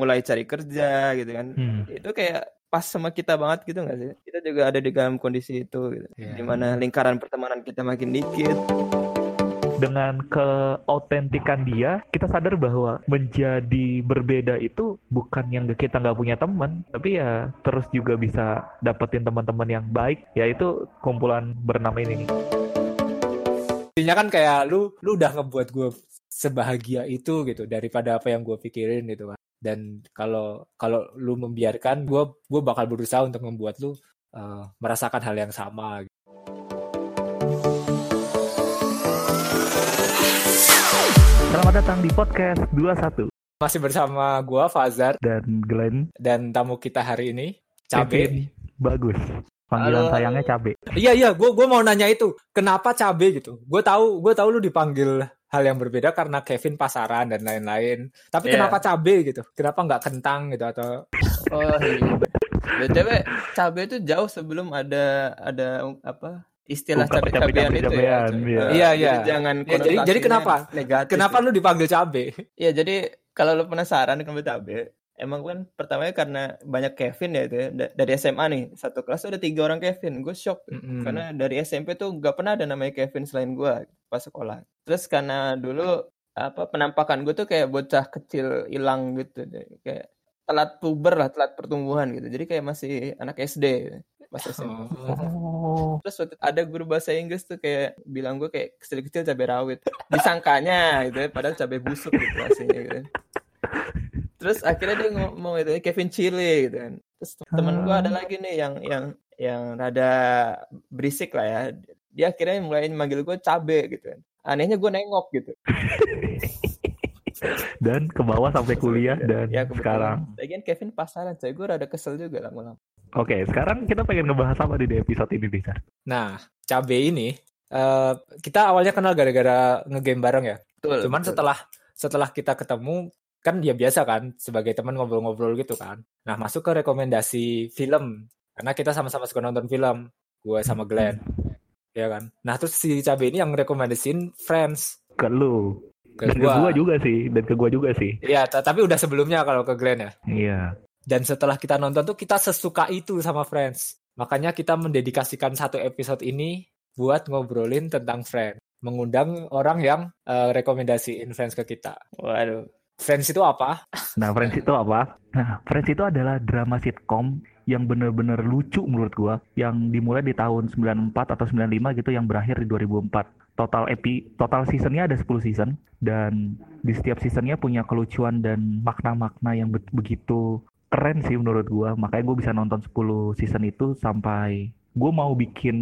mulai cari kerja gitu kan Hmm. itu kayak pas sama kita banget gitu nggak sih kita juga ada di dalam kondisi itu gitu Iya. di mana lingkaran pertemanan kita makin dikit dengan keautentikan dia, kita sadar bahwa menjadi berbeda itu bukan yang kita nggak punya teman, tapi ya terus juga bisa dapetin teman-teman yang baik, yaitu kumpulan bernama ini. Intinya kan kayak lu lu udah ngebuat gue sebahagia itu gitu daripada apa yang gue pikirin gitu kan. Dan kalau kalau lu membiarkan gue gue bakal berusaha untuk membuat lu uh, merasakan hal yang sama. gitu. Selamat datang di podcast 21 Masih bersama gue Fazar dan Glenn dan tamu kita hari ini Cabe. Bagus. Panggilan Halo. sayangnya Cabe. Iya iya, gue gua mau nanya itu, kenapa cabe gitu? Gue tahu gue tahu lu dipanggil hal yang berbeda karena Kevin pasaran dan lain-lain. Tapi Iya. kenapa cabe gitu? Kenapa nggak kentang gitu atau oh iya btw cabe itu jauh sebelum ada ada apa istilah Ungkapan cabe-cabean itu ya iya. Iya, jadi iya. jangan Ya, jadi- jadi kenapa? negatif kenapa lu dipanggil cabe? Iya jadi kalau lu penasaran dengan cabe emang kan pertamanya karena banyak Kevin ya itu ya. Da- dari SMA nih satu kelas tuh ada tiga orang Kevin gue shock tuh. Mm-mm. karena dari SMP tuh gak pernah ada namanya Kevin selain gue pas sekolah terus karena dulu apa penampakan gue tuh kayak bocah kecil hilang gitu. Kayak telat puber lah telat pertumbuhan gitu. Jadi kayak masih anak SD pas SMP Oh. terus waktu ada guru bahasa Inggris tuh kayak bilang gue kayak kecil-kecil cabai rawit. Disangkanya gitu ya padahal cabai busuk gitu aslinya gitu. Terus akhirnya dia ngomong itu Kevin Chile gitu kan. Terus temen gue ada lagi nih yang yang yang rada berisik lah ya. Dia akhirnya mulai manggil gue cabe gitu kan anehnya gue nengok gitu Dan ke bawah sampai kuliah dan ya sekarang. lagian Kevin pasaran coy gue rada kesel juga lama-lama Oke, sekarang kita pengen ngebahas apa di episode ini, Bisa? Nah, cabe ini eh, kita awalnya kenal gara-gara ngegame bareng ya. betul Cuman betul. setelah setelah kita ketemu kan ya biasa kan sebagai teman ngobrol-ngobrol gitu kan. Nah, masuk ke rekomendasi film karena kita sama-sama suka nonton film. Gue sama Glenn. Ya kan. Nah, terus si cabe ini yang rekomendasiin Friends Ke lu. ke Dan ke gua. gua juga sih, dan ke gua juga sih. Iya, ta- tapi udah sebelumnya kalau ke Glenn ya. Iya. Dan setelah kita nonton tuh kita sesuka itu sama Friends. Makanya kita mendedikasikan satu episode ini buat ngobrolin tentang Friends. Mengundang orang yang eh, rekomendasiin Friends ke kita. waduh Friends itu apa? Nah, Friends itu apa? Nah, Friends itu adalah drama sitkom yang bener-bener lucu menurut gua, yang dimulai di tahun 94 atau 95 gitu, yang berakhir di 2004. Total epi, total seasonnya ada 10 season, dan di setiap seasonnya punya kelucuan dan makna-makna yang be- begitu keren sih menurut gua. Makanya gue bisa nonton 10 season itu sampai gue mau bikin,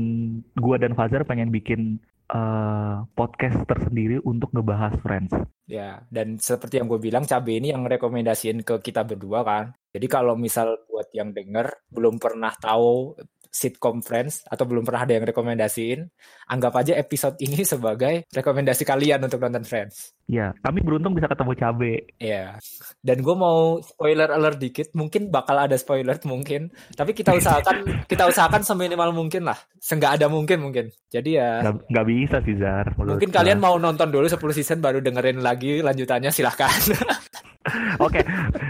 gua dan Fazar pengen bikin eh, podcast tersendiri untuk ngebahas Friends. Ya, dan seperti yang gue bilang, Cabe ini yang rekomendasiin ke kita berdua kan. Jadi kalau misal buat yang denger belum pernah tahu sitcom Friends atau belum pernah ada yang rekomendasiin, anggap aja episode ini sebagai rekomendasi kalian untuk nonton Friends. Ya, kami beruntung bisa ketemu Cabe. Iya. Dan gue mau spoiler alert dikit, mungkin bakal ada spoiler mungkin, tapi kita usahakan kita usahakan seminimal mungkin lah, seenggak ada mungkin mungkin. Jadi ya Nggak, nggak bisa sih Zar. mungkin kalian mau nonton dulu 10 season baru dengerin lagi lanjutannya silahkan. Oke,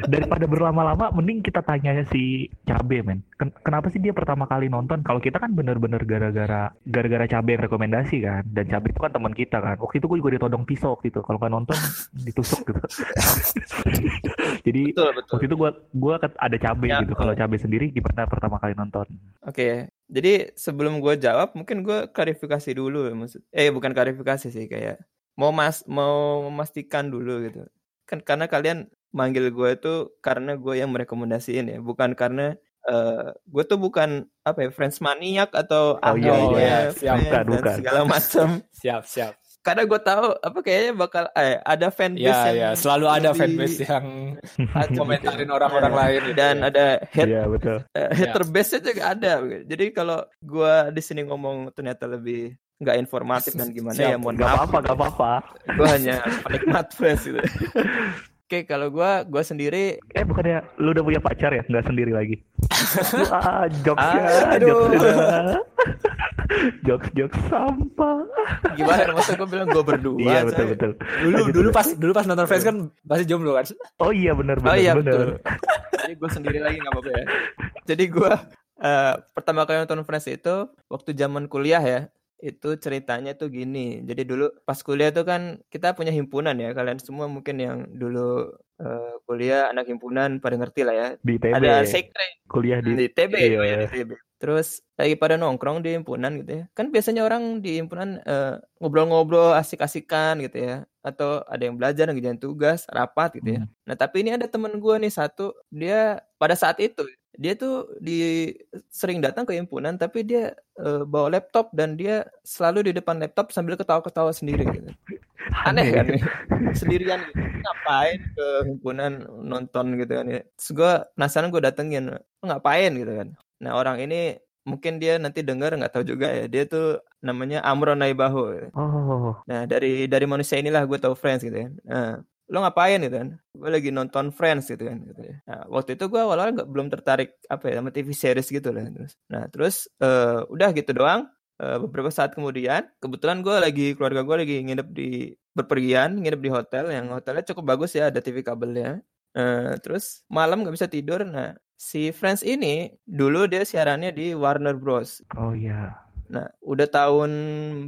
daripada berlama-lama, mending kita tanya si Cabe, men. Ken- kenapa sih dia pertama kali nonton? Kalau kita kan bener-bener gara-gara gara-gara Cabe yang rekomendasi kan, dan Cabe itu kan teman kita kan. Waktu itu gue juga ditodong pisau gitu. Kalau nggak nonton, ditusuk gitu. Jadi betul betul waktu itu gue gua ada Cabe Ya, gitu. Kalau Cabe sendiri gimana pertama kali nonton? Oke, jadi sebelum gue jawab, mungkin gue klarifikasi dulu, maksud, eh bukan klarifikasi sih, kayak mau mas mau memastikan dulu gitu. Kan karena kalian manggil gue itu karena gue yang merekomendasiin ya, bukan karena eh gue tuh bukan apa ya friends maniak atau Oh, iya, iya. Friends Bukan, dan bukan. segala macam. siap, siap. karena gue tahu apa kayaknya bakal eh, ada fanbase Ya, yang ya, selalu ada lebih- fanbase yang komentarin orang-orang Ya, lain gitu. dan ada hate Iya betul. Eh, hater base-nya juga ada. Jadi kalau gua di sini ngomong ternyata lebih nggak informatif dan gimana Siap. ya mohon Gak maaf. apa-apa, gak apa-apa. Gua hanya penikmat Friends gitu. Oke, kalau gua gua sendiri Eh bukannya lu udah punya pacar ya? Nggak sendiri lagi? ah, jokesnya, Aduh. jokesnya. jokes jokes sampah. Gimana masa gue bilang gue berdua? iya betul betul. Dulu Lanjut, dulu pas dulu pas nonton Friends kan masih jomblo kan. Oh iya benar Oh benar iya benar. betul. Jadi gue sendiri lagi nggak apa-apa ya. Jadi gue eh, pertama kali nonton Friends itu waktu zaman kuliah ya. Itu ceritanya tuh gini. Jadi dulu pas kuliah tuh kan kita punya himpunan ya. Kalian semua mungkin yang dulu eh, kuliah anak himpunan pada ngerti lah ya. Di TB. Ada sekre kuliah di di TB, iya. oh ya, di TB. Terus lagi pada nongkrong di himpunan gitu ya. Kan biasanya orang di himpunan eh, ngobrol-ngobrol asik-asikan gitu ya. Atau ada yang belajar, ngerjain tugas, rapat gitu ya. Hmm. Nah tapi ini ada temen gue nih satu, dia pada saat itu dia tuh di sering datang ke himpunan tapi dia eh, bawa laptop dan dia selalu di depan laptop sambil ketawa-ketawa sendiri gitu. Aneh kan nih. Sendirian gitu. Ngapain ke himpunan nonton gitu kan ya. Terus gue penasaran gue datengin. "Lu ngapain gitu kan. Nah orang ini mungkin dia nanti dengar nggak tahu juga ya. Dia tuh namanya Amron Naibaho. Oh, Nah dari dari manusia inilah gue tahu Friends gitu kan. Nah, lo ngapain gitu kan? Gue lagi nonton Friends gitu kan. Gitu ya. Nah, waktu itu gue awal-awal nggak belum tertarik apa ya sama TV series gitu lah. Terus, nah terus eh, udah gitu doang. Eh, beberapa saat kemudian, kebetulan gue lagi keluarga gue lagi nginep di berpergian, nginep di hotel yang hotelnya cukup bagus ya, ada TV kabelnya. Eh, terus malam nggak bisa tidur. Nah si Friends ini dulu dia siarannya di Warner Bros. oh iya. Nah, udah tahun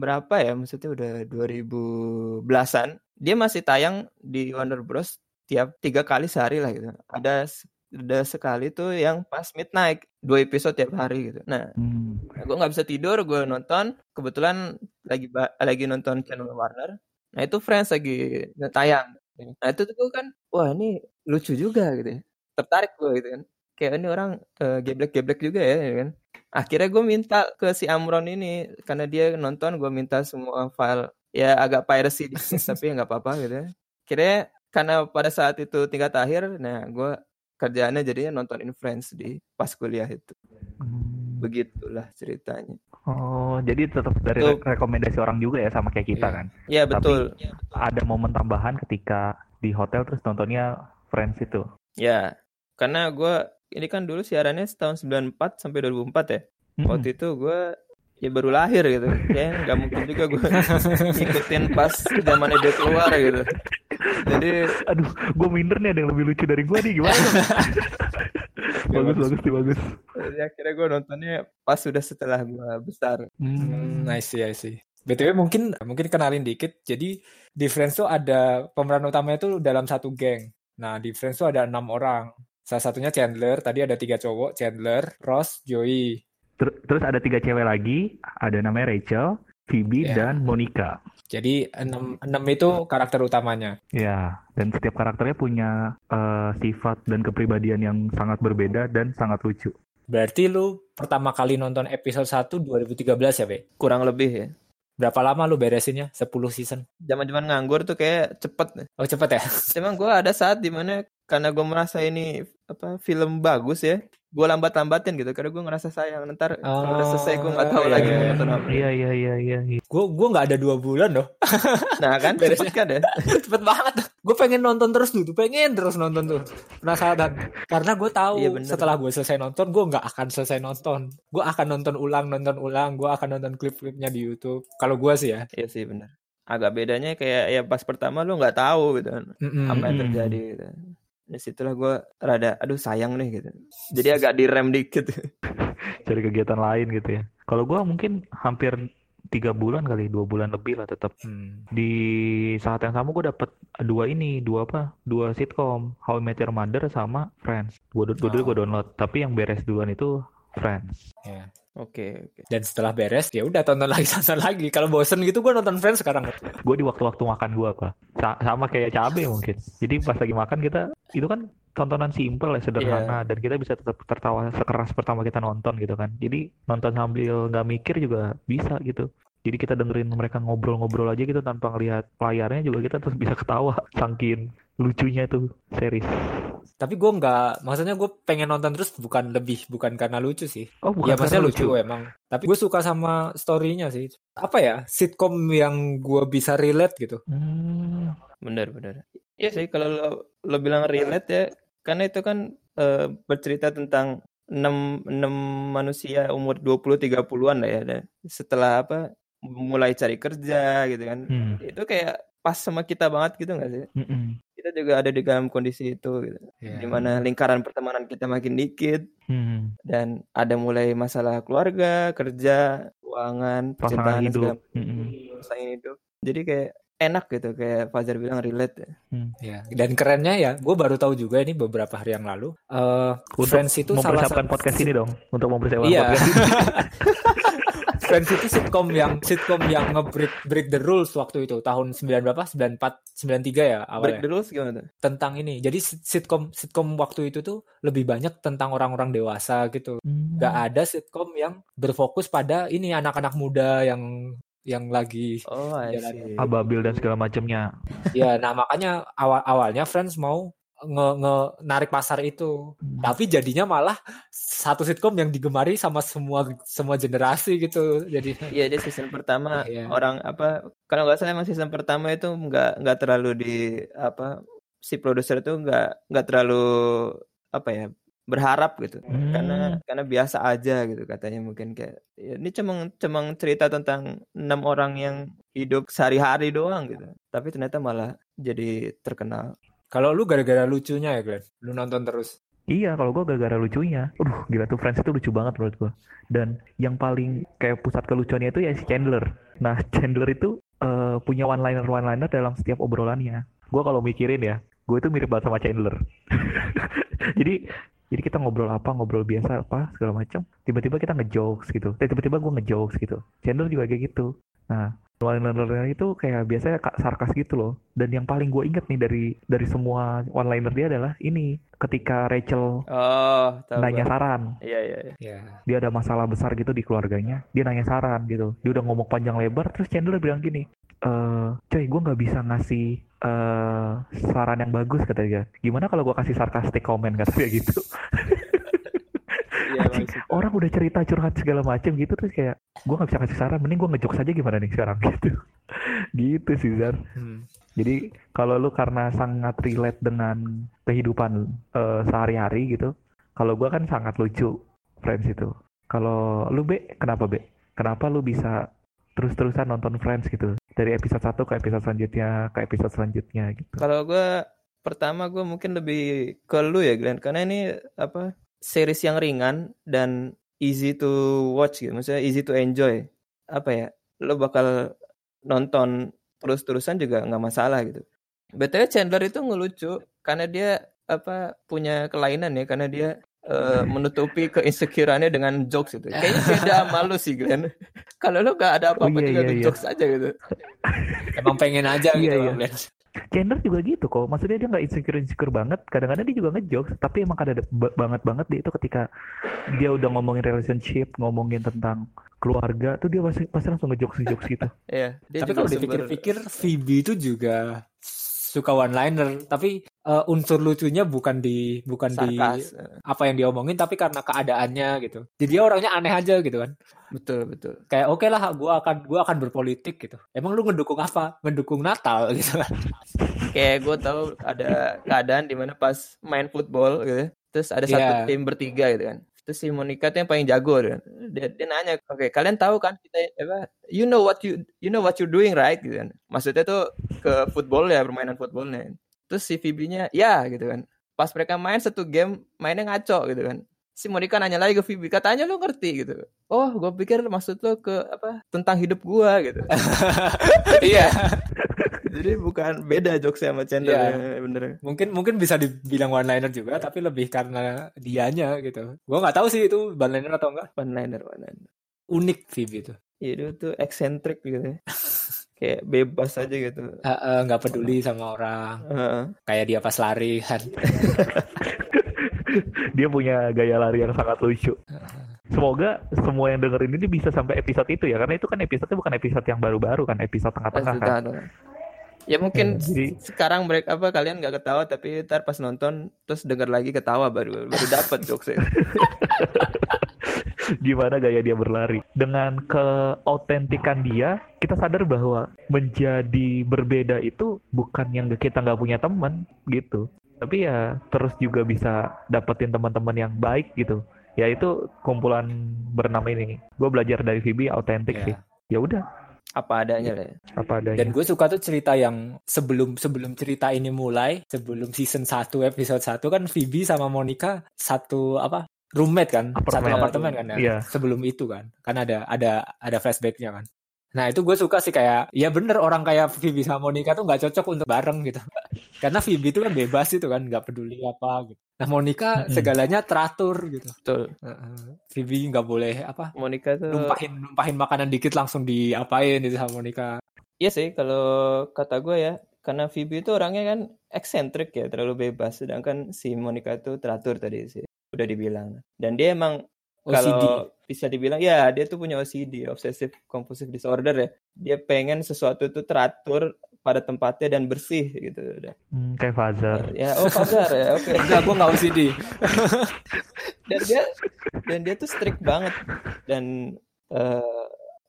berapa ya? Maksudnya udah 2010-an. Dia masih tayang di Warner Bros. tiap tiga kali sehari lah gitu. Ada ada sekali tuh yang pas midnight, dua episode tiap hari gitu. Nah, Hmm. gue nggak bisa tidur, gue nonton. Kebetulan lagi lagi nonton channel Warner. Nah, itu Friends lagi tayang. Nah, itu tuh gue kan, wah ini lucu juga gitu ya. Tertarik gue gitu kan. Kayak ini orang eh, geblek-geblek juga ya, ya kan. Akhirnya gue minta ke si Amron ini karena dia nonton, gue minta semua file ya agak piracy dikit tapi ya nggak apa-apa gitu ya. Akhirnya karena pada saat itu tingkat akhir, nah gue kerjaannya jadinya nontonin Friends di pas kuliah itu. Hmm. Begitulah ceritanya. Oh, jadi tetap dari Tuh. re- rekomendasi orang juga ya sama kayak kita Iya. kan. Iya Tapi- betul. Ada momen tambahan ketika di hotel terus nontonnya Friends itu. Ya, karena gue ini kan dulu siarannya tahun 94 sampai 2004 ya. Hmm. Waktu itu gue ya baru lahir gitu. Kayaknya nggak mungkin juga gue ngikutin pas zamannya dia keluar gitu. Jadi Aduh, gue minder nih ada yang lebih lucu dari gue nih gimana? dong? bagus bagus sih bagus. jadi akhirnya gue nontonnya pas sudah setelah gue besar. Hmm, I see, I see. BTW mungkin mungkin kenalin dikit. Jadi di Friends tuh ada pemeran utamanya tuh dalam satu geng. Nah di Friends tuh ada enam orang. Salah satunya Chandler. Tadi ada tiga cowok. Chandler, Ross, Joey. Ter- terus ada tiga cewek lagi, ada namanya Rachel, Phoebe Ya. dan Monica. Jadi enam enam itu karakter utamanya. Ya, dan setiap karakternya punya eh, sifat dan kepribadian yang sangat berbeda dan sangat lucu. Berarti lu pertama kali nonton episode 1 2013 ya, Be? Kurang lebih ya. Berapa lama lu beresinnya? 10 season. Zaman-zaman nganggur tuh kayak cepet. Oh, cepet ya? Emang gue ada saat di mana karena gue merasa ini apa film bagus ya, gue lambat-lambatin gitu karena gue ngerasa sayang ntar kalau udah selesai gue nggak tahu Oh, lagi iya, mau iya. nonton apa. Iya iya iya iya. iya. Gue gua nggak ada dua bulan loh. Nah kan Beresnya. cepet kan ya. cepet banget. Gue pengen nonton terus tuh, pengen terus nonton tuh. Penasaran. Karena gue tahu Iya, bener. setelah gue selesai nonton, gue nggak akan selesai nonton. Gue akan nonton ulang, nonton ulang. Gue akan nonton klip-klipnya di YouTube. Kalau gue sih ya. Iya sih benar. Agak bedanya kayak ya pas pertama lu nggak tahu gitu kan Mm-mm. apa yang terjadi gitu. Di situlah gue rada aduh sayang nih gitu. Jadi agak direm dikit. Cari kegiatan lain gitu ya. Kalau gua mungkin hampir tiga bulan kali, dua bulan lebih lah tetap. Hmm. Di saat yang sama gue dapet dua ini, dua apa? Dua sitcom, How I Met Your Mother sama Friends. Gue dulu Oh. gue download, tapi yang beres duluan itu Friends. Ya. Oke oke. Dan setelah beres, ya udah tonton lagi, tonton lagi. Kalau bosen gitu, gue nonton Friends sekarang. Gue di waktu-waktu makan gue apa? Sa- sama kayak cabe mungkin. Jadi pas lagi makan kita itu kan tontonan simple ya sederhana dan kita bisa tetap tertawa sekeras pertama kita nonton gitu kan. Jadi nonton sambil nggak mikir juga bisa gitu. Jadi kita dengerin mereka ngobrol-ngobrol aja gitu tanpa ngelihat layarnya juga kita terus bisa ketawa saking lucunya tuh series. Tapi gue nggak, maksudnya gue pengen nonton terus bukan lebih, bukan karena lucu sih. Oh bukan Ya maksudnya karena lucu, emang. Tapi gue suka sama story-nya sih. Apa ya, sitcom yang gue bisa relate gitu. Hmm, Bener bener. Iya sih kalau lo, lo bilang relate ya karena itu kan eh, bercerita tentang enam enam manusia umur 20 30-an lah ya. Dan setelah apa mulai cari kerja gitu kan. Hmm. Itu kayak pas sama kita banget gitu nggak sih? Mm-mm. Kita juga ada di dalam kondisi itu gitu. Ya. Di mana lingkaran pertemanan kita makin dikit Hmm. dan ada mulai masalah keluarga, kerja, keuangan, percintaan hidup. segala Mm-mm. pasangan hidup. Jadi kayak enak gitu kayak Fajar bilang relate ya. Ya, dan kerennya ya, gue baru tahu juga ini beberapa hari yang lalu. eh Untuk Friends itu salah mempersiapkan satu podcast ini dong, untuk mempersiapkan Iya. podcast ini. Friends itu sitkom yang sitkom yang nge-break break the rules waktu itu tahun 9 berapa? 94 93 ya Break awalnya. the rules gimana tuh? Tentang ini. Jadi sit- sitkom sitkom waktu itu tuh lebih banyak tentang orang-orang dewasa gitu. Hmm. Gak ada sitkom yang berfokus pada ini anak-anak muda yang yang lagi Oh. Ababil dan segala macamnya. ya nah makanya awal awalnya Friends mau nge, nge narik pasar itu. Tapi jadinya malah satu sitkom yang digemari sama semua semua generasi gitu. Jadi Iya dia season pertama. Iya. orang apa kalau nggak salah emang season pertama itu nggak nggak terlalu di apa si produser itu nggak nggak terlalu apa ya berharap gitu. Hmm. karena karena biasa aja gitu katanya mungkin kayak ya, ini cuma cuma cerita tentang enam orang yang hidup sehari-hari doang gitu. Tapi ternyata malah jadi terkenal kalau lu gara-gara lucunya ya Glenn lu nonton terus Iya, kalau gue gara-gara lucunya. Aduh, gila tuh Friends itu lucu banget menurut gue. Dan yang paling kayak pusat kelucuannya itu ya si Chandler. Nah, Chandler itu eh, punya one-liner one-liner dalam setiap obrolannya. Gue kalau mikirin ya, gue itu mirip banget sama Chandler. jadi jadi kita ngobrol apa, ngobrol biasa apa, segala macam. Tiba-tiba kita ngejokes gitu. Eh, tiba-tiba gue ngejokes gitu. Chandler juga kayak gitu. Nah, one-liner itu kayak biasanya ka- sarkas gitu loh. Dan yang paling gue inget nih dari dari semua one-liner dia adalah ini ketika Rachel oh nanya saran, iya iya iya. ya dia ada masalah besar gitu di keluarganya, dia nanya saran gitu. Dia udah ngomong panjang lebar, terus Chandler bilang gini, eh coy gue nggak bisa ngasih eh saran yang bagus kata dia. Gimana kalau gue kasih sarkastik komen kata dia gitu. iya Anjing, orang udah cerita curhat segala macem gitu terus kayak gue nggak bisa kasih saran, mending gue ngejok saja gimana nih sekarang gitu. gitu sih Zar. Hmm. Jadi kalau lu karena sangat relate dengan kehidupan eh, sehari-hari gitu, kalau gua kan sangat lucu Friends itu. Kalau lu B, kenapa B? Kenapa lu bisa terus-terusan nonton Friends gitu? Dari episode 1 ke episode selanjutnya, ke episode selanjutnya gitu. Kalau gue pertama gue mungkin lebih ke lu ya Glenn karena ini apa series yang ringan dan easy to watch gitu maksudnya easy to enjoy apa ya lo bakal nonton terus-terusan juga nggak masalah gitu. BTW Chandler itu ngelucu karena dia apa punya kelainan ya karena dia eh, menutupi keinsecureannya dengan jokes gitu. Kayaknya beda sama lu sih Glenn. Kalau lu gak ada apa-apa Oh, iya, juga iya, iya. jokes aja gitu. emang pengen aja gitu Iya, iya. Chandler juga gitu kok. Maksudnya dia nggak insecure-insecure banget. Kadang-kadang dia juga ngejokes. Tapi emang kadang banget-banget dia itu ketika dia udah ngomongin relationship, ngomongin tentang keluarga, tuh dia pasti, pasti langsung ngejokes-ngejokes gitu. Iya, dia tapi kalau sumber- dipikir-pikir Phoebe itu juga suka one liner tapi eh, unsur lucunya bukan di bukan di sarkas. apa yang diomongin tapi karena keadaannya gitu jadi dia orangnya aneh aja gitu kan Betul, betul. kayak oke lah gua akan gua akan berpolitik gitu emang lu ngedukung apa ngedukung Natal gitu kan Kayak gue tahu ada keadaan di mana pas main football gitu. Terus ada satu Iya. tim bertiga gitu kan. Terus si Monica tuh yang paling jago gitu kan. Dia, dia nanya, "Oke, kalian tahu kan kita apa you know what you you know what you're doing right?" gitu kan. Maksudnya tuh ke football ya, permainan footballnya. Terus si Phoebe-nya, "Ya," gitu kan. Pas mereka main satu game, mainnya ngaco gitu kan. Si Monica nanya lagi ke Phoebe, katanya lu ngerti gitu. Oh, gue pikir maksud lo ke apa tentang hidup gua gitu. iya Jadi bukan beda jokes sama Chandler Iya. ya, bener. mungkin mungkin bisa dibilang one liner juga tapi lebih karena dianya gitu gua nggak tahu sih itu one liner atau enggak One liner, one liner. unik Phoebe itu Iya dia tuh eksentrik gitu ya. Kayak bebas aja gitu. Eh, eh, nggak peduli sama orang Heeh. kayak dia pas lari kan Dia punya gaya lari yang sangat lucu. Semoga semua yang dengerin ini bisa sampai episode itu ya, karena itu kan episode bukan episode yang baru-baru kan, episode tengah-tengah kan. Ya mungkin Ya, jadi- sekarang mereka apa kalian nggak ketawa tapi ntar pas nonton terus denger lagi ketawa baru baru dapat jokesnya. gimana gaya dia berlari. Dengan keautentikan dia, kita sadar bahwa menjadi berbeda itu bukan yang kita nggak punya teman gitu. Tapi ya terus juga bisa dapetin teman-teman yang baik gitu. ya itu kumpulan berenam ini gue belajar dari Phoebe autentik Iya. sih ya udah Apa adanya lah. ya. apa adanya Dan gue suka tuh cerita yang sebelum sebelum cerita ini mulai, sebelum season 1 episode 1 kan Phoebe sama Monica satu apa? roommate kan, satu Apartemen. apartemen kan ya. Iya. Sebelum itu kan. Kan ada ada ada flashbacknya kan. Nah itu gue suka sih kayak ya bener orang kayak Phoebe sama Monica tuh nggak cocok untuk bareng gitu. Karena Phoebe itu kan bebas itu kan nggak peduli apa gitu. Nah Monica segalanya teratur gitu. Betul. Heeh. Phoebe nggak boleh apa Monica tuh numpahin numpahin makanan dikit langsung diapain itu sama Monica. Iya sih, kalau kata gue ya, karena Phoebe itu orangnya kan eksentrik ya, terlalu bebas. Sedangkan si Monica itu teratur tadi sih, udah dibilang. Dan dia emang OCD. kalau bisa dibilang, ya dia tuh punya OCD, Obsessive Compulsive Disorder ya. Dia pengen sesuatu itu teratur pada tempatnya dan bersih gitu. Udah. Hmm, kayak Fazer Ya, oh Fajar ya, oke. Enggak, gue nggak OCD. Dan dia dan dia tuh strict banget dan eh,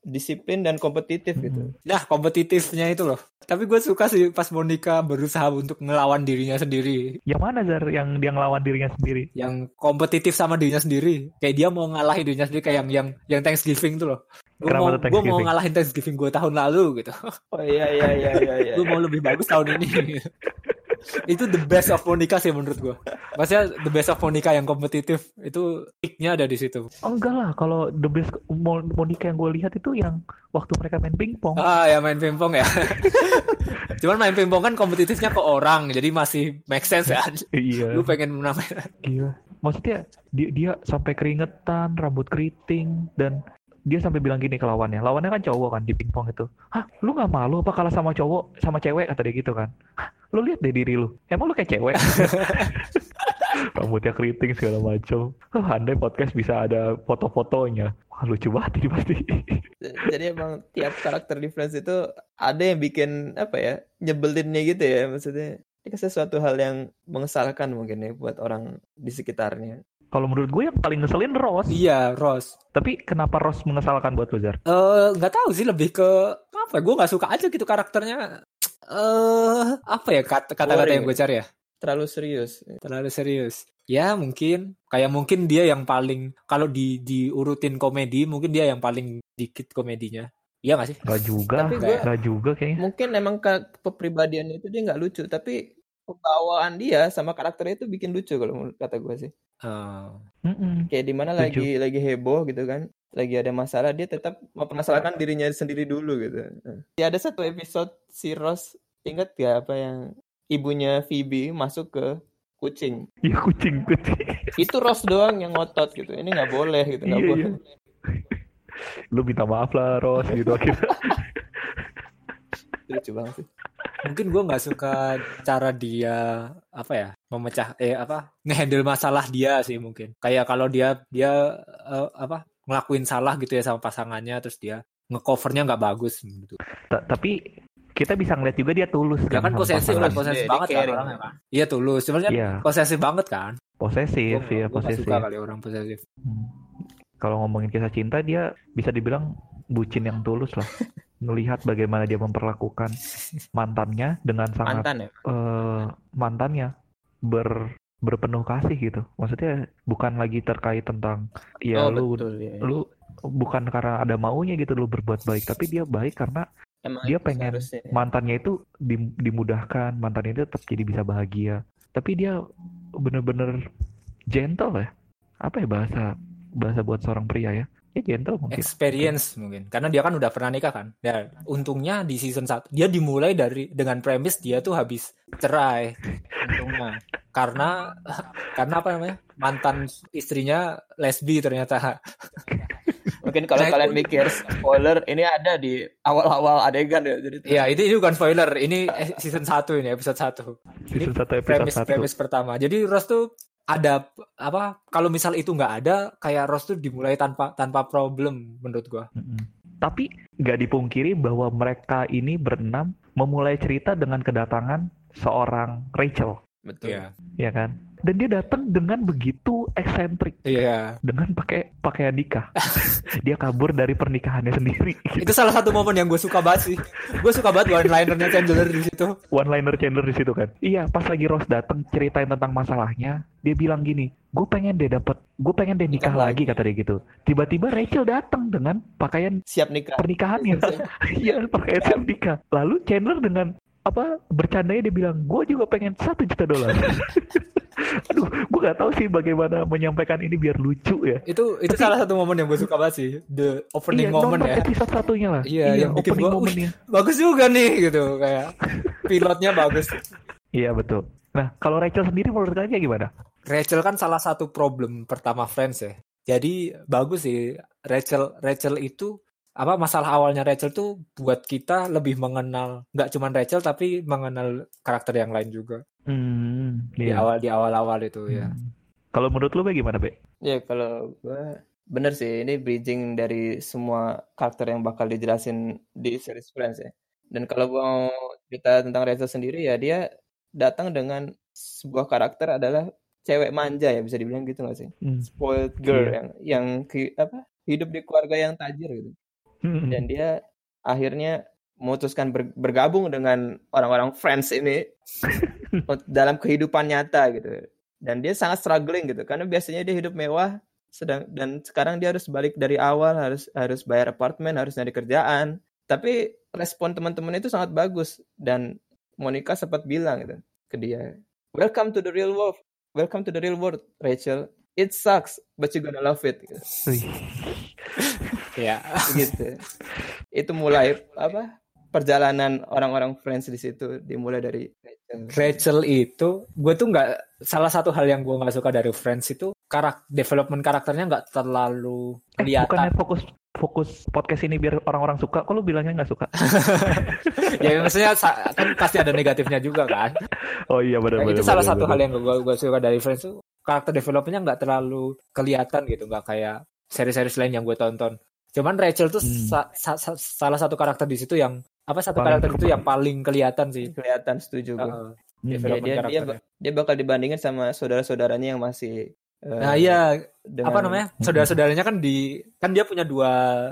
disiplin dan kompetitif gitu. Mm. Nah, kompetitifnya itu loh. Tapi gue suka sih pas Monica berusaha untuk ngelawan dirinya sendiri. yang mana Zar yang dia ngelawan dirinya sendiri Yang kompetitif sama dirinya sendiri. Kayak dia mau ngalahin dirinya sendiri kayak yang yang yang Thanksgiving tuh loh. Gue mau, gua mau ngalahin Thanksgiving gue tahun lalu gitu. Oh iya iya iya iya. iya. gue mau lebih bagus tahun ini. itu the best of Monica sih menurut gue. Maksudnya the best of Monica yang kompetitif itu peaknya ada di situ. oh, enggak lah kalau the best Mo- Monica yang gue lihat itu yang waktu mereka main pingpong Ah ya main pingpong ya. Cuman main pingpong kan kompetitifnya ke orang, jadi masih make sense ya. iya Lu pengen menamain Gila. Maksudnya dia dia sampai keringetan, rambut keriting dan dia sampai bilang gini ke lawannya. Lawannya kan cowok kan di pingpong itu. Hah, lu nggak malu apa kalah sama cowok sama cewek kata dia gitu kan. Hah, lu lihat deh diri lu. Emang lu kayak cewek? Rambutnya keriting segala macam. Oh, andai podcast bisa ada foto-fotonya. Wah, lucu banget ini pasti. Jadi emang tiap karakter di Friends itu ada yang bikin apa ya nyebelinnya gitu ya maksudnya. Ini sesuatu hal yang mengesalkan mungkin ya buat orang di sekitarnya. Kalau menurut gue yang paling ngeselin Ross. Iya, Ross. Tapi kenapa Ross mengesalkan buat lu, Zar? Eh, nggak tahu sih lebih ke apa? Gue nggak suka aja gitu karakternya. Eh, apa ya kata- kata-kata yang gue cari ya? Terlalu serius. Terlalu serius. Ya mungkin kayak mungkin dia yang paling kalau di diurutin komedi mungkin dia yang paling dikit komedinya. Iya gak sih? Gak juga, Tapi gue- gak juga kayaknya. Mungkin emang ke kepribadian itu dia nggak lucu, tapi pembawaan dia sama karakternya itu bikin lucu kalau menurut kata gue sih. Eh, Mm-mm. Kayak di mana lagi lagi heboh gitu kan, lagi ada masalah dia tetap mempermasalahkan dirinya sendiri dulu gitu. Ya ada satu episode si Ross ingat gak apa yang ibunya Phoebe masuk ke kucing. Iya kucing, kucing. Itu Ross doang yang ngotot gitu. Ini nggak boleh gitu, nggak Iya, boleh. Lu minta maaf lah, Ross gitu akhirnya. Lucu banget sih. Mungkin gue nggak suka cara dia apa ya memecah eh apa ngehandle masalah dia sih mungkin kayak kalau dia dia eh, apa ngelakuin salah gitu ya sama pasangannya terus dia ngecovernya nggak bagus gitu. Ta- tapi kita bisa ngeliat juga dia tulus Dia kan sama posesif lah, posesif Iya, banget kan orangnya kan. Iya tulus, sebenarnya Iya, posesif banget kan. posesif, ya posesif. suka kali orang posesif. Hmm. Kalau ngomongin kisah cinta dia bisa dibilang bucin yang tulus lah. Melihat bagaimana dia memperlakukan mantannya dengan sangat Mantan ya. eh, mantannya ber berpenuh kasih gitu. Maksudnya bukan lagi terkait tentang ya oh lu betul ya. lu bukan karena ada maunya gitu lu berbuat baik, tapi dia baik karena Emang dia pengen seharusnya. mantannya itu dim- dimudahkan, mantannya itu tetap jadi bisa bahagia. Tapi dia bener-bener gentle ya. Apa ya bahasa bahasa buat seorang pria ya? Ya gentle mungkin. Experience mungkin. Karena dia kan udah pernah nikah kan. Ya, untungnya di season 1 dia dimulai dari dengan premis dia tuh habis cerai. Untungnya. Karena karena apa namanya? Mantan istrinya lesbi ternyata. Mungkin kalau Nah, kalian mikir spoiler, ini ada di awal-awal adegan ya. Jadi Iya, itu, itu bukan spoiler. Ini eh, season 1 ini, episode 1. Season 1 episode premis 1. premis pertama. Jadi Ross tuh ada apa kalau misal itu nggak ada kayak Ross tuh dimulai tanpa tanpa problem menurut gua. Tapi nggak dipungkiri bahwa mereka ini berenam memulai cerita dengan kedatangan seorang Rachel, betul. Iya. ya kan? Dan dia datang dengan begitu eksentrik Iya. dengan pakai pakaian nikah. dia kabur dari pernikahannya sendiri. Itu salah satu momen yang gue suka banget sih. Gue suka banget one linernya Chandler di situ. One liner Chandler di situ kan. Iya, pas lagi Rose datang ceritain tentang masalahnya, dia bilang gini, gue pengen deh dapet, gue pengen deh nikah, Nikah lagi lagi. kata dia gitu. Tiba-tiba Rachel datang dengan pakaian Siap nikah. pernikahannya. Iya, pakaian siap nikah. Lalu Chandler dengan apa bercandanya dia bilang, gue juga pengen satu juta dolar. Aduh, gue gak tahu sih bagaimana menyampaikan ini biar lucu ya. Itu itu salah satu momen yang gue suka banget sih. The opening Iya, moment ya. episode satunya lah. Iya, yang bikin opening gua, momennya. Bagus juga nih gitu kayak pilotnya bagus. Iya betul. Nah, kalau Rachel sendiri menurut kalian gimana? Rachel kan salah satu problem pertama Friends ya. Jadi bagus sih Rachel Rachel itu apa masalah awalnya Rachel tuh buat kita lebih mengenal nggak cuma Rachel tapi mengenal karakter yang lain juga Hmm, di iya. awal di awal-awal itu ya. Hmm. Kalau menurut lu bagaimana, Be? Ya kalau gue bener sih ini bridging dari semua karakter yang bakal dijelasin di series Friends ya. Dan kalau mau cerita tentang Rachel sendiri ya dia datang dengan sebuah karakter adalah cewek manja ya bisa dibilang gitu nggak sih? Hmm. Spoiled girl Iya. yang yang ke- apa hidup di keluarga yang tajir gitu. Hmm. Dan dia akhirnya memutuskan ber- bergabung dengan orang-orang Friends ini dalam kehidupan nyata gitu. Dan dia sangat struggling gitu karena biasanya dia hidup mewah sedang dan sekarang dia harus balik dari awal harus harus bayar apartemen harus nyari kerjaan tapi respon teman-teman itu sangat bagus dan Monica sempat bilang gitu ke dia welcome to the real world welcome to the real world Rachel it sucks but you gonna love it gitu. Ya. gitu itu mulai apa perjalanan orang-orang Friends di situ dimulai dari Rachel. Rachel itu gue tuh nggak salah satu hal yang gue nggak suka dari Friends itu karak development karakternya nggak terlalu Eh, kelihatan. bukannya fokus fokus podcast ini biar orang-orang suka, kok lu bilangnya nggak suka? ya maksudnya kan pasti ada negatifnya juga kan. Oh iya benar Nah, benar. itu salah satu hal yang gue gue suka dari Friends tuh karakter developmentnya nggak terlalu kelihatan gitu, nggak kayak seri-seri lain yang gue tonton. Cuman Rachel tuh Hmm. sa- sa- sa- salah satu karakter di situ yang apa satu Paling karakter itu yang paling kelihatan sih. kelihatan setuju gue. Heeh. Hmm. Ya, dia, dia, karakternya. dia bakal dibandingin sama saudara-saudaranya yang masih eh, Nah iya dengan apa namanya saudara-saudaranya kan di kan dia punya dua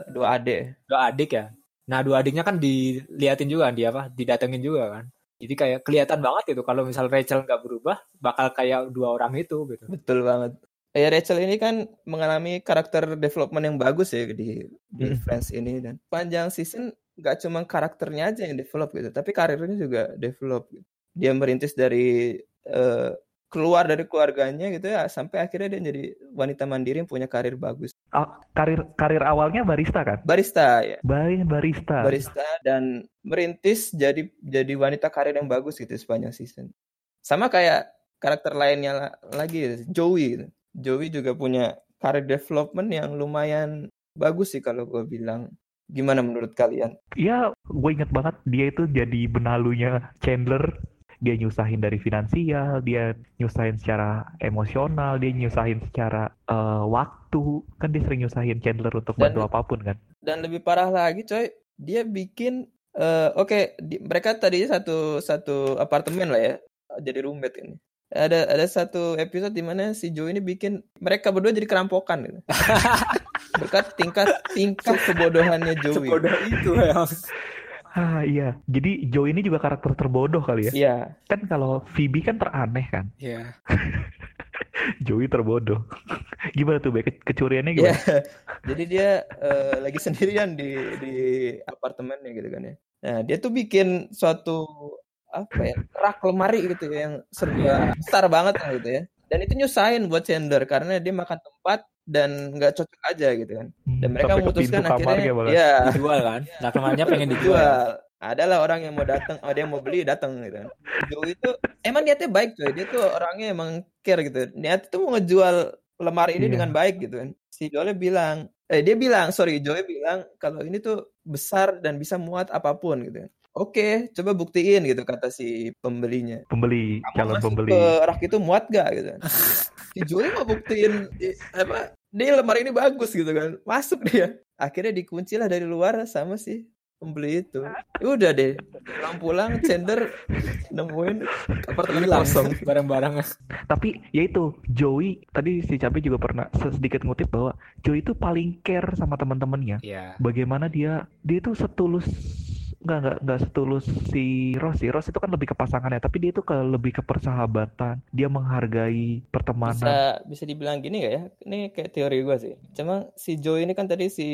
dua adik dua adik ya. Nah dua adiknya kan diliatin juga kan dia apa didatengin juga kan. Jadi kayak kelihatan banget gitu kalau misal Rachel nggak berubah bakal kayak dua orang itu gitu. betul banget ya Rachel ini kan mengalami karakter development yang bagus ya di di Mm. Friends ini dan panjang season nggak cuma karakternya aja yang develop gitu tapi karirnya juga develop gitu. dia merintis dari eh, keluar dari keluarganya gitu ya sampai akhirnya dia jadi wanita mandiri yang punya karir bagus karir karir awalnya barista kan? barista ya Baik barista. barista dan merintis jadi jadi wanita karir yang bagus gitu sepanjang season. Sama kayak karakter lainnya la- lagi Joey. gitu. Joey juga punya karir development yang lumayan bagus sih kalau gue bilang. Gimana menurut kalian? Iya, gue inget banget dia itu jadi benalunya Chandler. Dia nyusahin dari finansial, dia nyusahin secara emosional, dia nyusahin secara eh, waktu. Kan dia sering nyusahin Chandler untuk Dan- bantu apa pun kan. Dan lebih parah lagi coy, dia bikin eh, oke di- mereka tadinya satu satu apartemen lah ya, jadi roommate ini. Ada ada satu episode di mana si Joe ini bikin mereka berdua jadi kerampokan gitu. Berkat tingkat tingkat kebodohannya Joey. Sebodoh itu ya. Ah iya, jadi Joe ini juga karakter terbodoh kali ya. Iya, Kan kalau Phoebe kan teraneh kan, Iya. Joey terbodoh. Gimana tuh, Be? Ke- Kecuriannya Iya. gimana? Jadi dia eh, lagi sendirian di di apartemennya gitu kan ya. Nah, dia tuh bikin suatu apa ya rak lemari gitu ya, yang serba besar banget lah gitu ya. Dan itu nyusahin buat Chandler karena dia makan tempat dan nggak cocok aja gitu kan. Dan mereka Sampai ke memutuskan akhirnya, bahkan. ya Dijual kan. Nah kemarinnya pengen dijual. Adalah orang yang mau datang, oh dia mau beli datang gitu kan. Joe itu emang niatnya baik coy, dia tuh orangnya emang care gitu. Niat itu mau ngejual lemari ini Iya. dengan baik gitu kan. Si Joe bilang, eh dia bilang, sorry Joe bilang kalau ini tuh besar dan bisa muat apa pun gitu Oke, coba buktiin gitu kata si pembelinya. Pembeli, Kamu calon masuk pembeli. ke rak itu muat gak gitu kan. Si Joe mau buktiin apa dia lemari ini bagus gitu kan. Masuk dia. Akhirnya dikunci lah dari luar sama si membeli itu. Udah deh, pulang-pulang Chandler nemuin apartemen kosong. barang-barangnya. Tapi ya itu Joey tadi si Cabe juga pernah sedikit ngutip bahwa Joey itu paling care sama teman-temannya. Iya. Bagaimana dia dia itu setulus nggak nggak nggak setulus si Ross sih. Ross itu kan lebih ke pasangannya, tapi dia itu ke lebih ke persahabatan. Dia menghargai pertemanan. Bisa bisa dibilang gini gak ya? Ini kayak teori gue sih. Cuma si Joey ini kan tadi si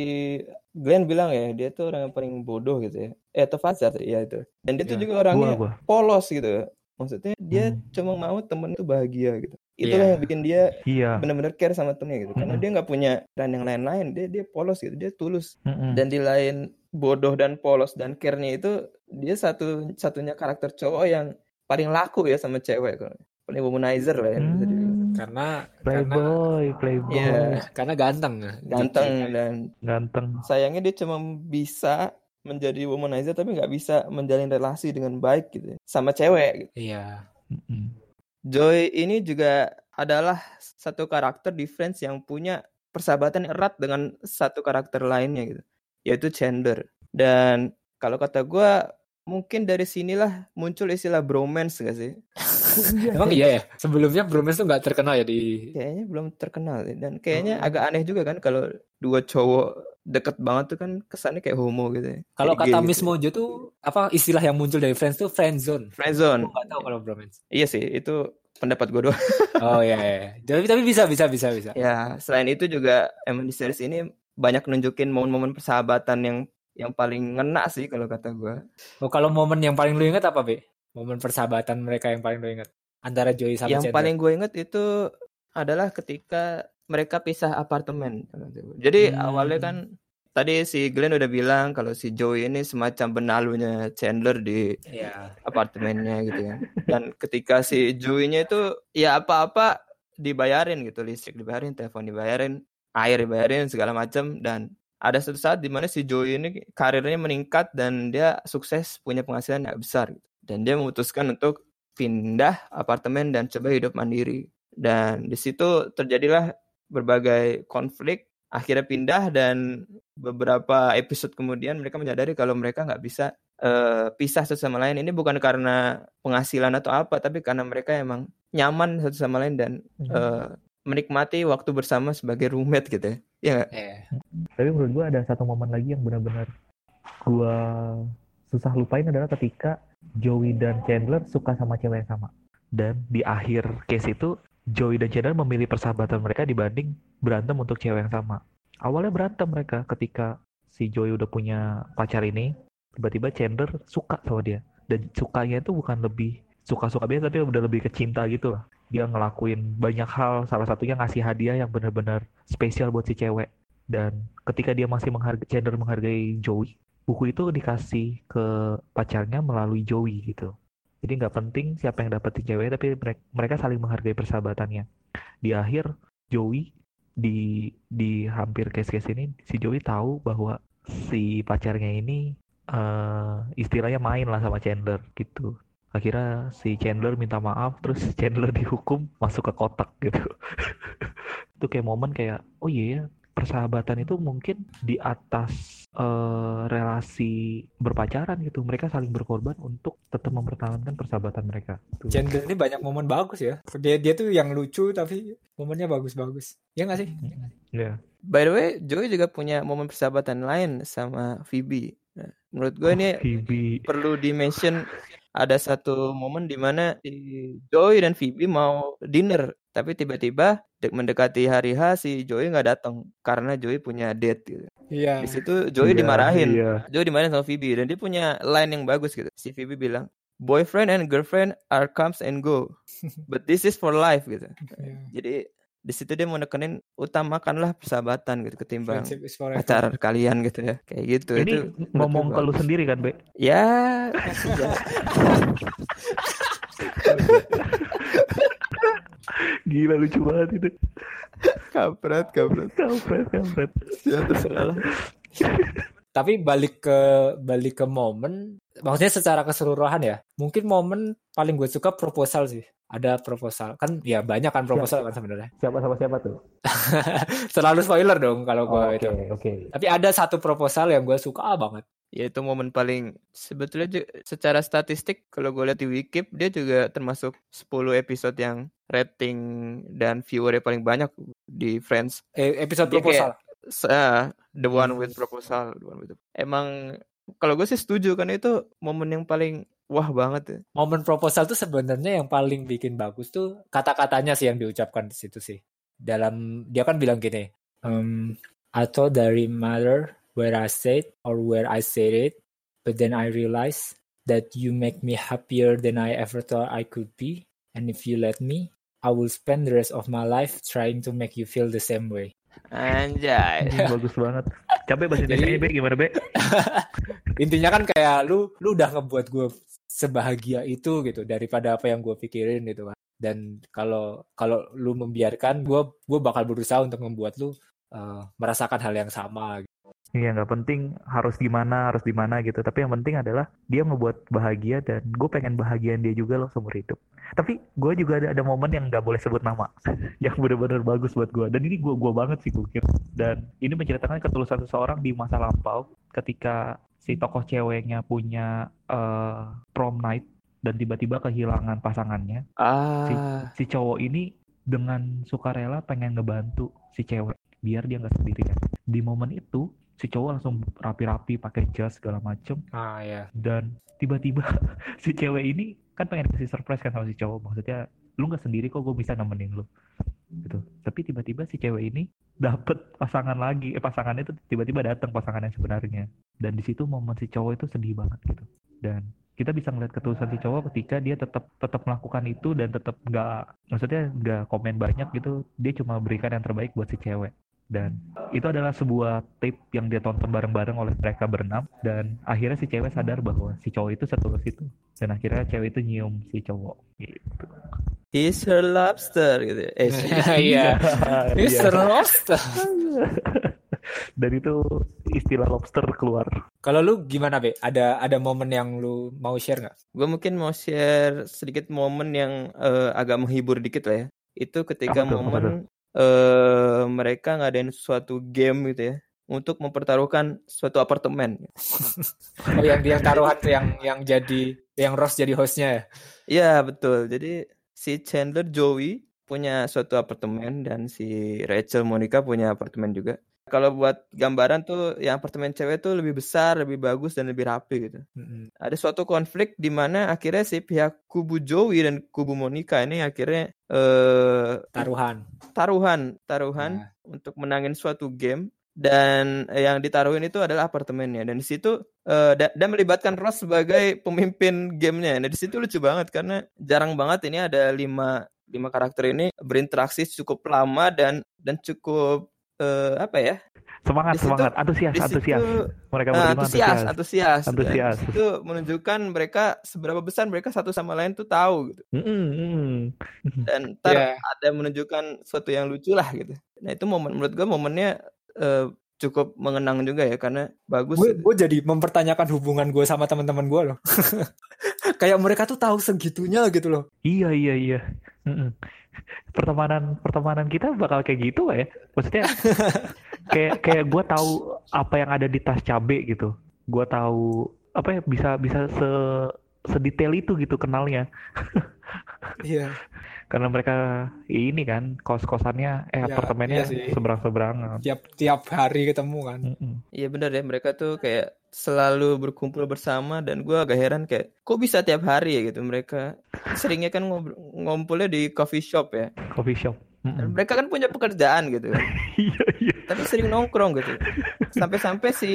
Glenn bilang ya, dia tuh orang yang paling bodoh gitu ya. Eh atau Fajar ya itu. Dan dia tuh Ya, juga Gua orangnya gua. polos gitu. Maksudnya dia Hmm. cuma mau temen itu bahagia gitu. Itulah Iya. yang bikin dia Iya. benar-benar care sama temennya gitu. Karena Mm-mm. dia nggak punya dan yang lain-lain. Dia dia polos gitu. Dia tulus. Mm-mm. Dan di lain bodoh dan polos dan care-nya itu dia satu satunya karakter cowok yang paling laku ya sama cewek kalau paling womanizer lah ya bisa dibilang. Hmm, Karena karena Playboy, playboy, Iya, karena ganteng. ganteng dan ganteng. sayangnya dia cuma bisa menjadi womanizer tapi nggak bisa menjalin relasi dengan baik gitu ya, sama cewek gitu. Iya. Mm-mm. Joy ini juga adalah satu karakter di Friends yang punya persahabatan erat dengan satu karakter lainnya gitu yaitu Chandler dan kalau kata gua mungkin dari sinilah muncul istilah bromance gak sih Emang iya ya. Sebelumnya bromance tuh nggak terkenal ya di. kayaknya belum terkenal dan kayaknya Oh. agak aneh juga kan kalau dua cowok deket banget tuh kan kesannya kayak homo gitu ya Kalau kata gay Miss gitu. Mojo tuh apa istilah yang muncul dari Friends tuh friend zone. friendzone Aku nggak tahu kalau bromance. iya sih itu pendapat gue doang Oh iya, iya. Tapi tapi bisa bisa bisa bisa. Ya, selain itu juga emang di series ini banyak nunjukin momen-momen persahabatan yang yang paling ngena sih kalau kata gua. Oh kalau momen yang paling lu inget apa be? Momen persahabatan mereka yang paling lu inget antara Joey sama yang Chandler. paling gue inget itu adalah ketika mereka pisah apartemen. Jadi Hmm. awalnya kan tadi si Glenn udah bilang kalau si Joey ini semacam benalunya Chandler di Iya. apartemennya gitu ya. Dan ketika si Joey-nya itu ya apa-apa dibayarin gitu, listrik dibayarin, telepon dibayarin, air dibayarin segala macam dan ada suatu saat di mana si Joey ini karirnya meningkat dan dia sukses punya penghasilan yang besar gitu. Dan dia memutuskan untuk pindah apartemen dan coba hidup mandiri. Dan di situ terjadilah berbagai konflik akhirnya pindah dan beberapa episode kemudian mereka menyadari kalau mereka nggak bisa eh, pisah satu sama lain ini bukan karena penghasilan atau apa tapi karena mereka emang nyaman satu sama lain dan eh, menikmati waktu bersama sebagai roommate gitu ya Iya? Eh, Tapi menurut gua ada satu momen lagi yang benar-benar gua susah lupain adalah ketika Joey dan Chandler suka sama cewek yang sama. Dan di akhir case itu Joey dan Chandler memilih persahabatan mereka dibanding berantem untuk cewek yang sama. Awalnya berantem mereka ketika si Joey udah punya pacar ini, tiba-tiba Chandler suka sama dia. Dan sukanya itu bukan lebih suka-suka biasa tapi udah lebih ke cinta gitu lah. Dia ngelakuin banyak hal, salah satunya ngasih hadiah yang benar-benar spesial buat si cewek. Dan ketika dia masih menghargai Chandler menghargai Joey, buku itu dikasih ke pacarnya melalui Joey gitu. Jadi nggak penting siapa yang dapetin cewek, tapi mereka, saling menghargai persahabatannya. Di akhir Joey di di hampir case-case ini si Joey tahu bahwa si pacarnya ini eh istilahnya main lah sama Chandler gitu. Akhirnya si Chandler minta maaf, terus Chandler dihukum masuk ke kotak gitu. itu kayak momen kayak oh iya ya persahabatan itu mungkin di atas eh, relasi berpacaran gitu mereka saling berkorban untuk tetap mempertahankan persahabatan mereka Tuh. Chandler ini banyak momen bagus ya. Dia dia tuh yang lucu tapi momennya bagus-bagus. Ya nggak sih? ya By the way, Joey juga punya momen persahabatan lain sama Phoebe. Nah, menurut gue ini Phoebe perlu di-mention ada satu momen di mana si Joey dan Phoebe mau dinner, tapi tiba-tiba mendekati hari H si Joey nggak datang karena Joey punya date gitu. Iya. Di situ Joey Iya, dimarahin. iya. Joey dimarahin sama Phoebe dan dia punya line yang bagus gitu. Si Phoebe bilang, "Boyfriend and girlfriend are comes and go, but this is for life" gitu. Iya. Jadi di situ dia mau nekenin utamakanlah persahabatan gitu ketimbang pacaran kalian gitu ya. Kayak gitu. ini itu ngomong ke lu sendiri kan Be Ya, ya. gila lucu banget itu kampret, kampret. kampret kampret Ya terserah lah. Tapi balik ke balik ke momen, maksudnya secara keseluruhan ya. Mungkin momen paling gue suka proposal sih. Ada proposal kan ya banyak kan proposal kan sebenarnya. siapa sama siapa tuh Selalu spoiler dong kalau gue Oh, oke itu. oke Tapi ada satu proposal yang gue suka banget. Ya itu momen paling sebetulnya secara statistik kalau gue lihat di Wikip dia juga termasuk 10 episode yang rating dan viewernya paling banyak di Friends. Eh, episode Dia proposal. S- ah, the one Hmm. with proposal, the one with emang kalau gue sih setuju karena itu momen yang paling wah banget ya. Momen proposal tuh sebenarnya yang paling bikin bagus tuh kata-katanya sih yang diucapkan di situ sih. Dalam dia kan bilang gini, um, thought dari matter where I said or where I said it, but then I realized that you make me happier than I ever thought I could be, and if you let me, I will spend the rest of my life trying to make you feel the same way. Anjay. Bagus banget. Capek bahasa Indonesia Be gimana Be? Intinya kan kayak lu lu udah ngebuat gue sebahagia itu gitu daripada apa yang gue pikirin gitu kan. Dan kalau kalau lu membiarkan gue gue bakal berusaha untuk membuat lu uh, merasakan hal yang sama. Iya nggak penting harus gimana harus di mana gitu. Tapi yang penting adalah dia ngebuat bahagia dan gue pengen bahagian dia juga loh seumur hidup. Tapi gue juga ada ada momen yang nggak boleh sebut nama, yang benar-benar bagus buat gue. Dan ini gue gue banget sih gue kira. Dan ini menceritakan ketulusan seseorang di masa lampau ketika si tokoh ceweknya punya eh, prom night dan tiba-tiba kehilangan pasangannya. Ah, Si cowok ini dengan sukarela pengen ngebantu si cewek biar dia nggak sendirian. Di momen itu si cowok langsung rapi-rapi pakai jas segala macem. Ah ya. dan tiba-tiba si cewek ini kan pengen kasih surprise kan sama si cowok. Maksudnya lu nggak sendiri kok gue bisa nemenin lu. Gitu. Tapi tiba-tiba si cewek ini dapet pasangan lagi. Eh pasangannya itu tiba-tiba datang pasangan yang sebenarnya. Dan di situ momen si cowok itu sedih banget gitu. Dan kita bisa ngeliat ketulusan si cowok ketika dia tetap tetap melakukan itu dan tetap nggak maksudnya nggak komen banyak gitu. Dia cuma berikan yang terbaik buat si cewek dan itu adalah sebuah tape yang dia tonton bareng-bareng oleh mereka berenam dan akhirnya si cewek sadar bahwa si cowok itu setulus itu dan akhirnya cewek itu nyium si cowok gitu. he's her lobster gitu. ya. Eh, Iya. Ini Iya. seru lost. dan itu istilah lobster keluar. Kalau lu gimana be? Ada ada momen yang lu mau share nggak? gue mungkin mau share sedikit momen yang eh, agak menghibur dikit lah ya. Itu ketika apa momen eh mereka ngadain suatu game gitu ya untuk mempertaruhkan suatu apartemen. Oh yang yang taruhan tuh yang yang jadi yang Ross jadi hostnya ya? Iya betul. Jadi si Chandler Joey punya suatu apartemen dan si Rachel Monica punya apartemen juga. Kalau buat gambaran tuh yang apartemen cewek tuh lebih besar, lebih bagus dan lebih rapi gitu. Mm-mm. Ada suatu konflik di mana akhirnya si pihak kubu Joey dan kubu Monica ini akhirnya eh Taruhan. taruhan, taruhan Nah. untuk menangin suatu game dan yang ditaruhin itu adalah apartemennya dan di situ eh, da- dan melibatkan Ross sebagai pemimpin gamenya. Nah di situ lucu banget karena jarang banget ini ada lima lima karakter ini berinteraksi cukup lama dan dan cukup eh, apa ya? Semangat, Di situ- semangat, antusias, Di situ antusias. Mereka berdua antusias, antusias. antusias. Situ menunjukkan mereka seberapa besar mereka satu sama lain tuh tahu gitu. Mm. Dan ntar Iya. ada menunjukkan sesuatu yang lucu lah gitu. Nah itu momen menurut gue momennya eh, cukup mengenang juga ya karena bagus. Gue gitu. gue jadi mempertanyakan hubungan gue sama teman-teman gue loh. Kayak mereka tuh tahu segitunya gitu loh. Iya, iya, iya. Mm-mm. Pertemanan pertemanan kita bakal kayak gitu ya. Maksudnya kayak kayak gue tahu apa yang ada di tas cabe gitu. Gue tahu apa ya bisa bisa se sedetail itu gitu kenalnya. Iya. Karena mereka ini kan kos-kosannya eh Ya, apartemennya iya sih. seberang-seberangan. Tiap tiap hari ketemu kan. Iya benar ya mereka tuh kayak selalu berkumpul bersama dan gue agak heran kayak kok bisa tiap hari ya gitu mereka seringnya kan ngob- ngumpulnya di coffee shop ya Coffee shop. dan Mm-mm. mereka kan punya pekerjaan gitu kan Iya, iya. tapi sering nongkrong gitu sampai-sampai si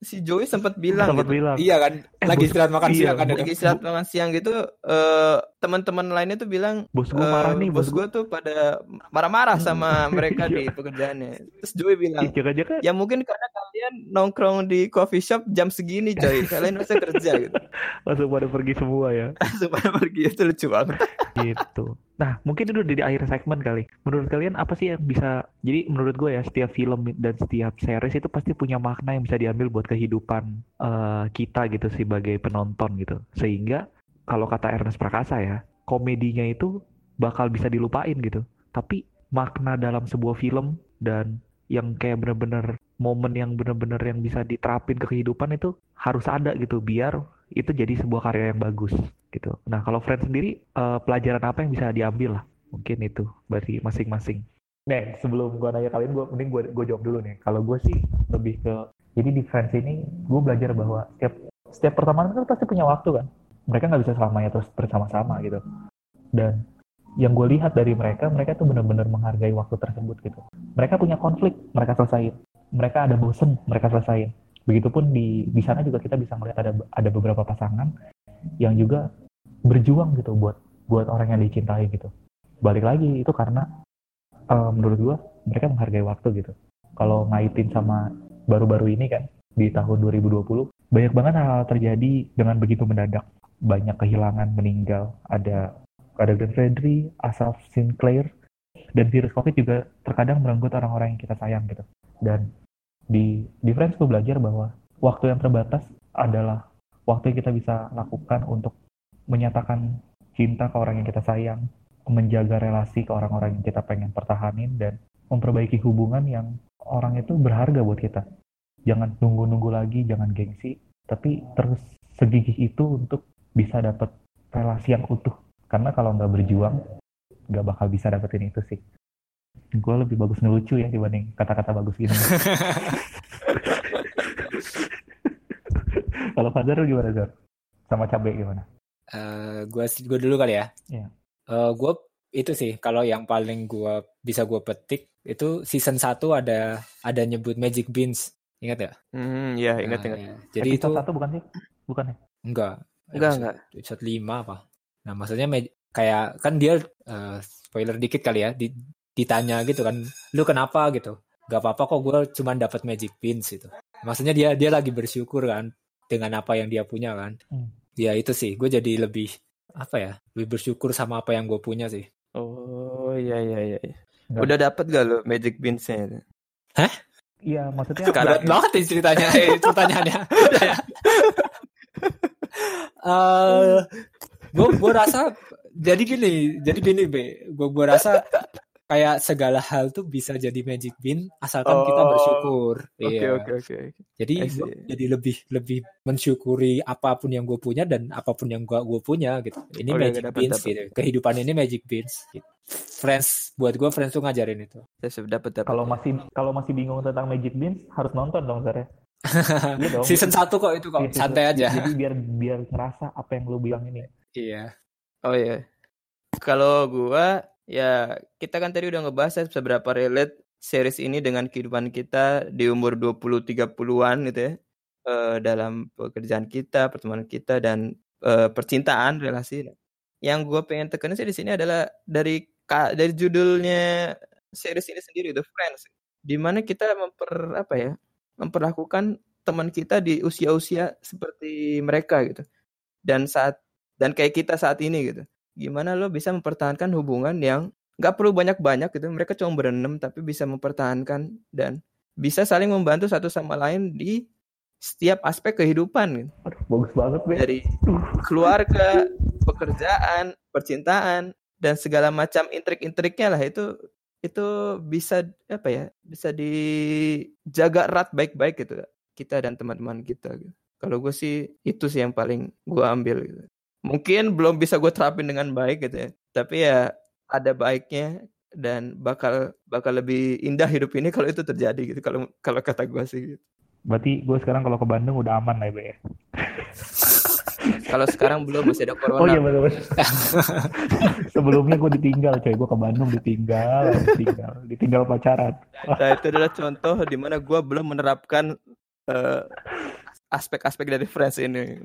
si Joey sempat bilang Sempat gitu bilang. Iya kan. Eh, Lagi istirahat makan iya, siang kan. lagi istirahat makan siang gitu eh teman-teman lainnya tuh bilang Bos gue marah nih, bos bos gue tuh pada marah-marah sama mereka di pekerjaannya terus Joey bilang Jaga-jaga ya mungkin karena kalian nongkrong di coffee shop jam segini Joy kalian harusnya kerja gitu langsung pada pergi semua ya. supaya pergi itu lucu banget gitu. Nah, mungkin itu di akhir segmen kali. Menurut kalian apa sih yang bisa? Jadi menurut gue ya setiap film dan setiap series itu pasti punya makna yang bisa diambil buat kehidupan eh, kita gitu sebagai penonton gitu. Sehingga kalau kata Ernest Prakasa ya, komedinya itu bakal bisa dilupain gitu. Tapi makna dalam sebuah film dan yang kayak bener-bener momen yang bener-bener yang bisa diterapin ke kehidupan itu harus ada gitu biar itu jadi sebuah karya yang bagus gitu. Nah kalau Friends sendiri uh, pelajaran apa yang bisa diambil lah mungkin itu berarti masing-masing. Nih sebelum gua nanya kalian gua mending gua, gua jawab dulu nih. Kalau gue sih lebih ke jadi di Friends ini gue belajar bahwa setiap setiap pertemanan kan pasti punya waktu kan. Mereka nggak bisa selamanya terus bersama-sama gitu. Dan yang gue lihat dari mereka, mereka tuh benar-benar menghargai waktu tersebut gitu. Mereka punya konflik, mereka selesaiin. Mereka ada bosen, mereka selesaiin. Begitupun di di sana juga kita bisa melihat ada ada beberapa pasangan yang juga berjuang gitu buat buat orang yang dicintai gitu. Balik lagi itu karena uh, menurut gue mereka menghargai waktu gitu. Kalau ngaitin sama baru-baru ini kan di tahun 2020 banyak banget hal-hal terjadi dengan begitu mendadak banyak kehilangan meninggal ada ada Glenn Fredly, Asaf Sinclair, dan virus COVID juga terkadang merenggut orang-orang yang kita sayang gitu. Dan di di Friends gue belajar bahwa waktu yang terbatas adalah waktu yang kita bisa lakukan untuk menyatakan cinta ke orang yang kita sayang, menjaga relasi ke orang-orang yang kita pengen pertahanin, dan memperbaiki hubungan yang orang itu berharga buat kita. Jangan nunggu-nunggu lagi, jangan gengsi, tapi terus segigih itu untuk bisa dapat relasi yang utuh karena kalau nggak berjuang nggak bakal bisa dapetin itu sih gue lebih bagus ngelucu ya dibanding kata-kata bagus gini kalau Fajar gimana Zar sama cabai gimana uh, gue gue dulu kali ya yeah. Iya. uh, gue itu sih kalau yang paling gue bisa gue petik itu season 1 ada ada nyebut Magic Beans ingat ya? Hmm, ya ingat nah, ingat. Ya. Jadi episode itu satu bukan sih? Bukan ya? Enggak. Enggak, enggak. Episode 5 apa? Nah, maksudnya kayak kan dia uh, spoiler dikit kali ya, di, ditanya gitu kan, lu kenapa gitu? Gak apa-apa kok gue cuma dapat magic pins gitu. Maksudnya dia dia lagi bersyukur kan dengan apa yang dia punya kan. Hmm. Ya itu sih, gue jadi lebih apa ya, lebih bersyukur sama apa yang gue punya sih. Oh iya iya iya. Udah dapat gak lo magic pinsnya? Hah? Iya maksudnya berat banget nih ceritanya, eh, pertanyaannya. uh, gue gue rasa jadi gini jadi gini be gue gue rasa kayak segala hal tuh bisa jadi magic bean asalkan oh, kita bersyukur. Oke okay, iya. oke okay, oke. Okay. Jadi jadi lebih lebih mensyukuri apa pun yang gue punya dan apa pun yang gue gue punya gitu. Ini oh, iya, magic beans gitu. Kehidupan ini magic beans. Gitu. Friends buat gue friends tuh ngajarin itu. Dapat dapat. Kalau masih kalau masih bingung tentang magic beans harus nonton dong Zare. iya dong. Season 1 kok itu kok, santai aja. Jadi biar biar ngerasa apa yang lu bilang ini. Iya. Oh iya. Kalau gua ya kita kan tadi udah ngebahas ya seberapa relate series ini dengan kehidupan kita di umur 20 30-an gitu ya. Uh, dalam pekerjaan kita, pertemanan kita dan uh, percintaan, relasi. Yang gue pengen tekenin sih di sini adalah dari dari judulnya series ini sendiri The Friends. Di mana kita memper apa ya? memperlakukan teman kita di usia-usia seperti mereka gitu. Dan saat dan kayak kita saat ini gitu gimana lo bisa mempertahankan hubungan yang nggak perlu banyak-banyak gitu mereka cuma berenam tapi bisa mempertahankan dan bisa saling membantu satu sama lain di setiap aspek kehidupan gitu. Aduh, bagus banget be. dari keluarga pekerjaan percintaan dan segala macam intrik-intriknya lah itu itu bisa apa ya bisa dijaga erat baik-baik gitu kita dan teman-teman kita gitu. Kalau gue sih itu sih yang paling gue ambil gitu mungkin belum bisa gue terapin dengan baik gitu ya tapi ya ada baiknya dan bakal bakal lebih indah hidup ini kalau itu terjadi gitu kalau kalau kata gue sih gitu. berarti gue sekarang kalau ke Bandung udah aman lah ya kalau sekarang belum masih ada corona. Oh iya betul. Sebelumnya gue ditinggal, coy. Gue ke Bandung ditinggal, ditinggal, ditinggal pacaran. Nah itu adalah contoh di mana gue belum menerapkan uh, aspek-aspek dari Friends ini.